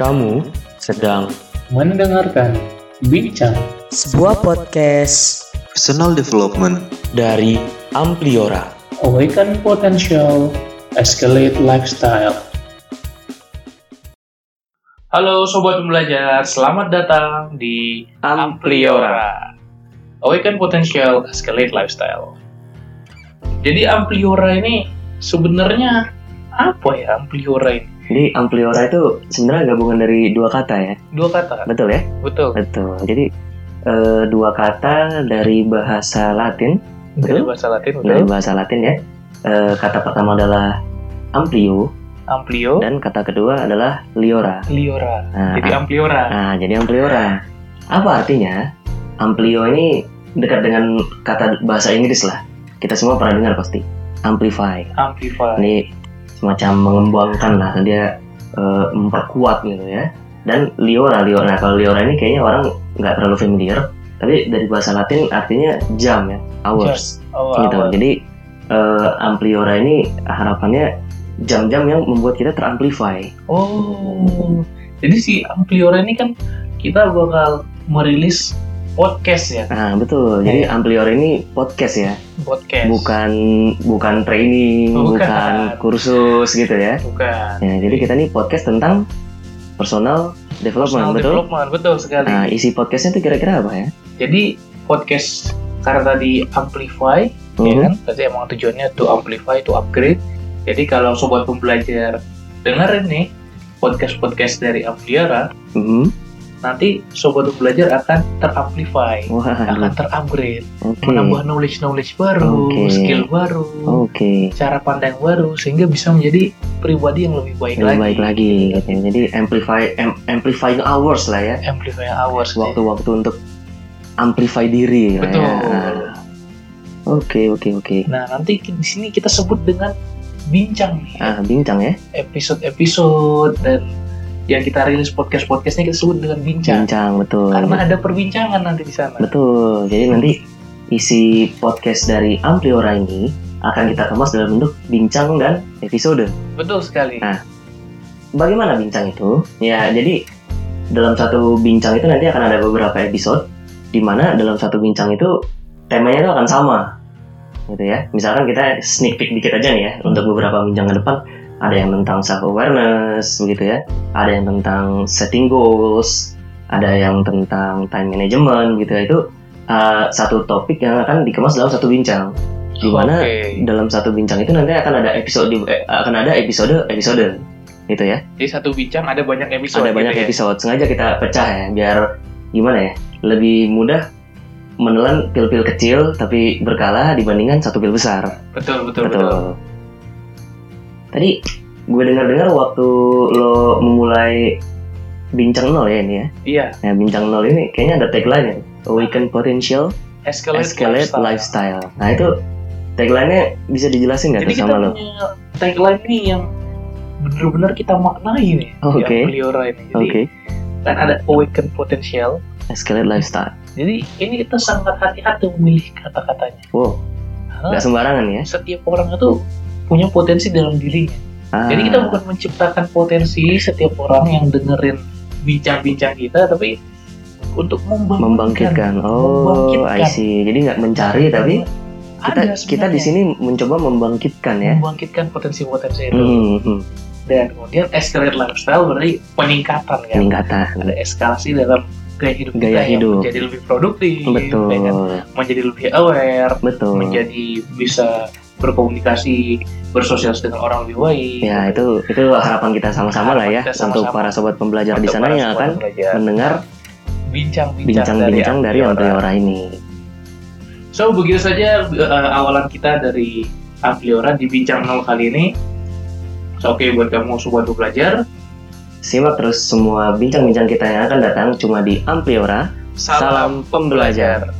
Kamu sedang mendengarkan Bincang sebuah podcast Personal Development. dari Ampliora. Awaken Potential Escalate Lifestyle. Halo Sobat Pembelajar, selamat datang di Ampliora. Awaken Potential Escalate Lifestyle. Jadi Ampliora ini sebenarnya apa ya Ampliora ini? Jadi ampliora itu sebenarnya gabungan dari dua kata ya, Dua kata betul ya? Betul Betul. Jadi eh, dua kata dari bahasa Latin, Dari betul? bahasa Latin Dari betul bahasa Latin ya. Eh, kata pertama adalah amplio Amplio dan kata kedua adalah liora. Liora Nah, Jadi Ampliora nah, jadi ampliora. Apa artinya? Amplio ini dekat dengan kata bahasa Inggris lah. Kita semua pernah dengar pasti. Amplify. Amplify Ini semacam mengembangkan lah. Dia eh, memperkuat gitu ya. Dan liora liora nah kalau liora ini kayaknya orang nggak terlalu familiar. Tapi dari bahasa Latin artinya jam ya hours. Oh, gitu. jadi eh, ampliora ini harapannya jam-jam yang membuat kita teramplify. Oh, jadi si Ampliora ini kan kita bakal merilis podcast ya, nah betul. Jadi ampliora ini podcast ya podcast. bukan bukan training Bukan. bukan kursus gitu ya Bukan. ya jadi kita ini podcast tentang personal development Personal betul development, betul sekali. Nah, isi podcastnya itu kira-kira apa ya? Jadi podcast karena tadi amplify, ya Mhm. kan? Tadi emang tujuannya to amplify, to upgrade. Jadi kalau sobat pembelajar dengerin nih podcast-podcast dari Ampliora, Mhm. Nanti sobat pembelajar akan teramplify, Wah, akan terupgrade, oke. menambah knowledge-knowledge baru, Oke. skill baru. Oke. cara pandang baru sehingga bisa menjadi pribadi yang lebih baik Lebih lagi. baik lagi gitu. Jadi amplify am- amplifying hours lah ya. Amplify hours. Waktu-waktu untuk amplify diri lah Betul. ya. Nah, Oke, oke, oke. Nah nanti di sini kita sebut dengan bincang nih Ah, bincang ya. episode-episode dan yang kita rilis podcast-podcastnya kita sebut dengan bincang. Bincang betul. Karena ada perbincangan nanti di sana. Betul. Jadi nanti isi podcast dari Ampliora ini akan kita kemas dalam bentuk bincang dan episode. Betul sekali. Nah. Bagaimana bincang itu? Ya, jadi dalam satu bincang itu nanti akan ada beberapa episode di mana dalam satu bincang itu temanya itu akan sama. Gitu ya. Misalkan kita sneak peek dikit aja nih ya untuk beberapa bincang ke depan ada yang tentang self awareness begitu ya. Ada yang tentang setting goals, ada yang tentang time management gitu ya. Itu uh, satu topik yang akan dikemas dalam satu bincang. Di mana Oke. dalam satu bincang itu nanti akan ada episode eh, akan ada episode episode gitu ya Jadi satu bincang ada banyak episode. ada banyak gitu ya. episode sengaja kita pecah ya biar gimana ya lebih mudah menelan pil-pil kecil tapi berkala dibandingkan satu pil besar Betul betul betul, betul. Tadi gue dengar-dengar waktu lo memulai bincang nol ya ini ya Iya. nah bincang nol ini kayaknya ada tagline ya awaken potential Escalate, escalate lifestyle. lifestyle nah itu tagline-nya bisa dijelasin nggak tuh kita sama lo tagline nih yang benar-benar kita maknai nih Oke. di Ampliora ini. Jadi oke kan ada awaken potential. escalate lifestyle Jadi ini kita sangat hati-hati memilih kata-katanya. wow nggak sembarangan ya setiap orang itu punya potensi dalam dirinya. Ah, Jadi kita bukan menciptakan potensi setiap orang yang dengerin bincang-bincang kita, tapi untuk membangkitkan. membangkitkan. Oh, Membangkitkan. I see. Jadi nggak mencari tapi kita Ada kita di sini mencoba membangkitkan ya. membangkitkan potensi-potensi itu. Hmm, hmm. Dan kemudian escalate lifestyle berarti peningkatan kan. Peningkatan. ada eskalasi dalam gaya hidup kita Gaya yang hidup. menjadi lebih produktif, Betul. ya kan? menjadi lebih aware, Betul. menjadi bisa berkomunikasi, bersosialisasi dengan orang lebih baik. Ya, itu itu harapan kita sama-sama lah ya kita untuk sama-sama. para sobat pembelajar di sana yang akan pembelajar. mendengar bincang-bincang bincang-bincang dari Ampliora ini. So begitu saja uh, awalan kita dari Ampliora di bincang nol kali ini. So, Oke buat kamu sobat belajar. Simak terus semua bincang-bincang kita yang akan datang cuma di Ampliora. Salam pembelajar.